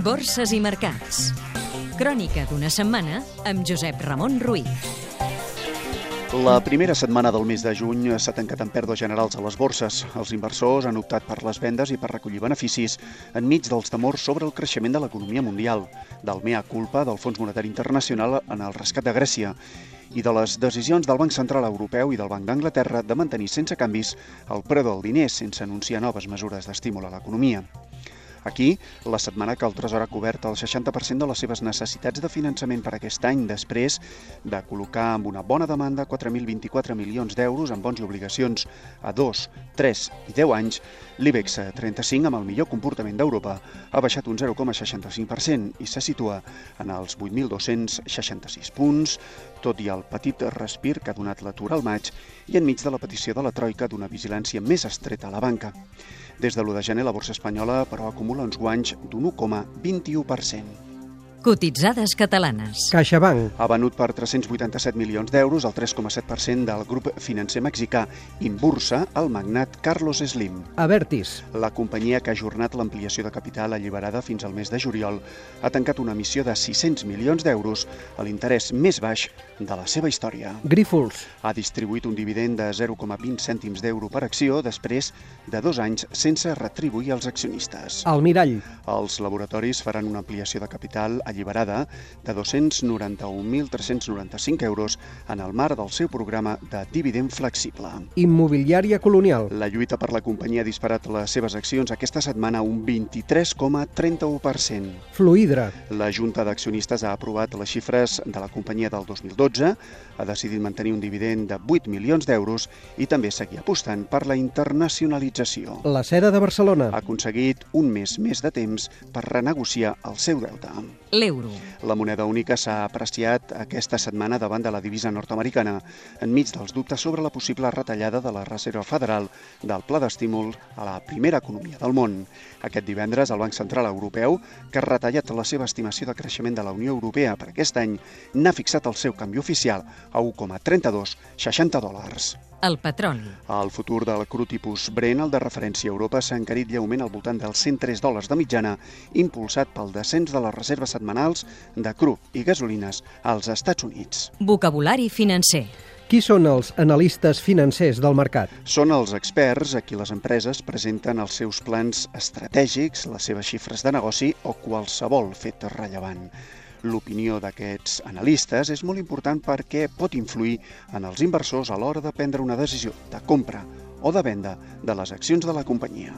Borses i mercats. Crònica d'una setmana amb Josep Ramon Ruiz. La primera setmana del mes de juny s'ha tancat amb pèrdues generals a les borses. Els inversors han optat per les vendes i per recollir beneficis enmig dels temors sobre el creixement de l'economia mundial, del mea culpa del Fons Monetari Internacional en el rescat de Grècia i de les decisions del Banc Central Europeu i del Banc d'Anglaterra de mantenir sense canvis el preu del diner sense anunciar noves mesures d'estímul a l'economia. Aquí, la setmana que el Tresor ha cobert el 60% de les seves necessitats de finançament per aquest any, després de col·locar amb una bona demanda 4.024 milions d'euros en bons i obligacions a 2, 3 i 10 anys, l'IBEX 35, amb el millor comportament d'Europa, ha baixat un 0,65% i se situa en els 8.266 punts, tot i el petit respir que ha donat l'atur al maig i enmig de la petició de la Troika d'una vigilància més estreta a la banca. Des de l'1 de gener, la borsa espanyola, però, acumula uns guanys d'un 1,21%. Cotitzades catalanes. CaixaBank. Ha venut per 387 milions d'euros, el 3,7% del grup financer mexicà Inbursa, el magnat Carlos Slim. Avertis. La companyia que ha ajornat l'ampliació de capital alliberada fins al mes de juliol ha tancat una emissió de 600 milions d'euros a l'interès més baix de la seva història. Grífols. Ha distribuït un dividend de 0,20 cèntims d'euro per acció després de dos anys sense retribuir als accionistes. Almirall. Els laboratoris faran una ampliació de capital alliberada de 291.395 euros en el marc del seu programa de dividend flexible. Immobiliària colonial. La lluita per la companyia ha disparat les seves accions aquesta setmana un 23,31%. Fluidra. La Junta d'Accionistes ha aprovat les xifres de la companyia del 2012, ha decidit mantenir un dividend de 8 milions d'euros i també seguir apostant per la internacionalització. La seda de Barcelona. Ha aconseguit un mes més de temps per renegociar el seu deute. L'euro. La moneda única s'ha apreciat aquesta setmana davant de la divisa nord-americana, enmig dels dubtes sobre la possible retallada de la Reserva Federal del pla d'estímul a la primera economia del món. Aquest divendres, el Banc Central Europeu, que ha retallat la seva estimació de creixement de la Unió Europea per aquest any, n'ha fixat el seu canvi oficial a 1,3260 dòlars. El petroli. El futur del cru tipus Brent, el de referència a Europa, s'ha encarit lleument al voltant dels 103 dòlars de mitjana, impulsat pel descens de les reserves setmanals de cru i gasolines als Estats Units. Vocabulari financer. Qui són els analistes financers del mercat? Són els experts a qui les empreses presenten els seus plans estratègics, les seves xifres de negoci o qualsevol fet rellevant. L'opinió d'aquests analistes és molt important perquè pot influir en els inversors a l'hora de prendre una decisió de compra o de venda de les accions de la companyia.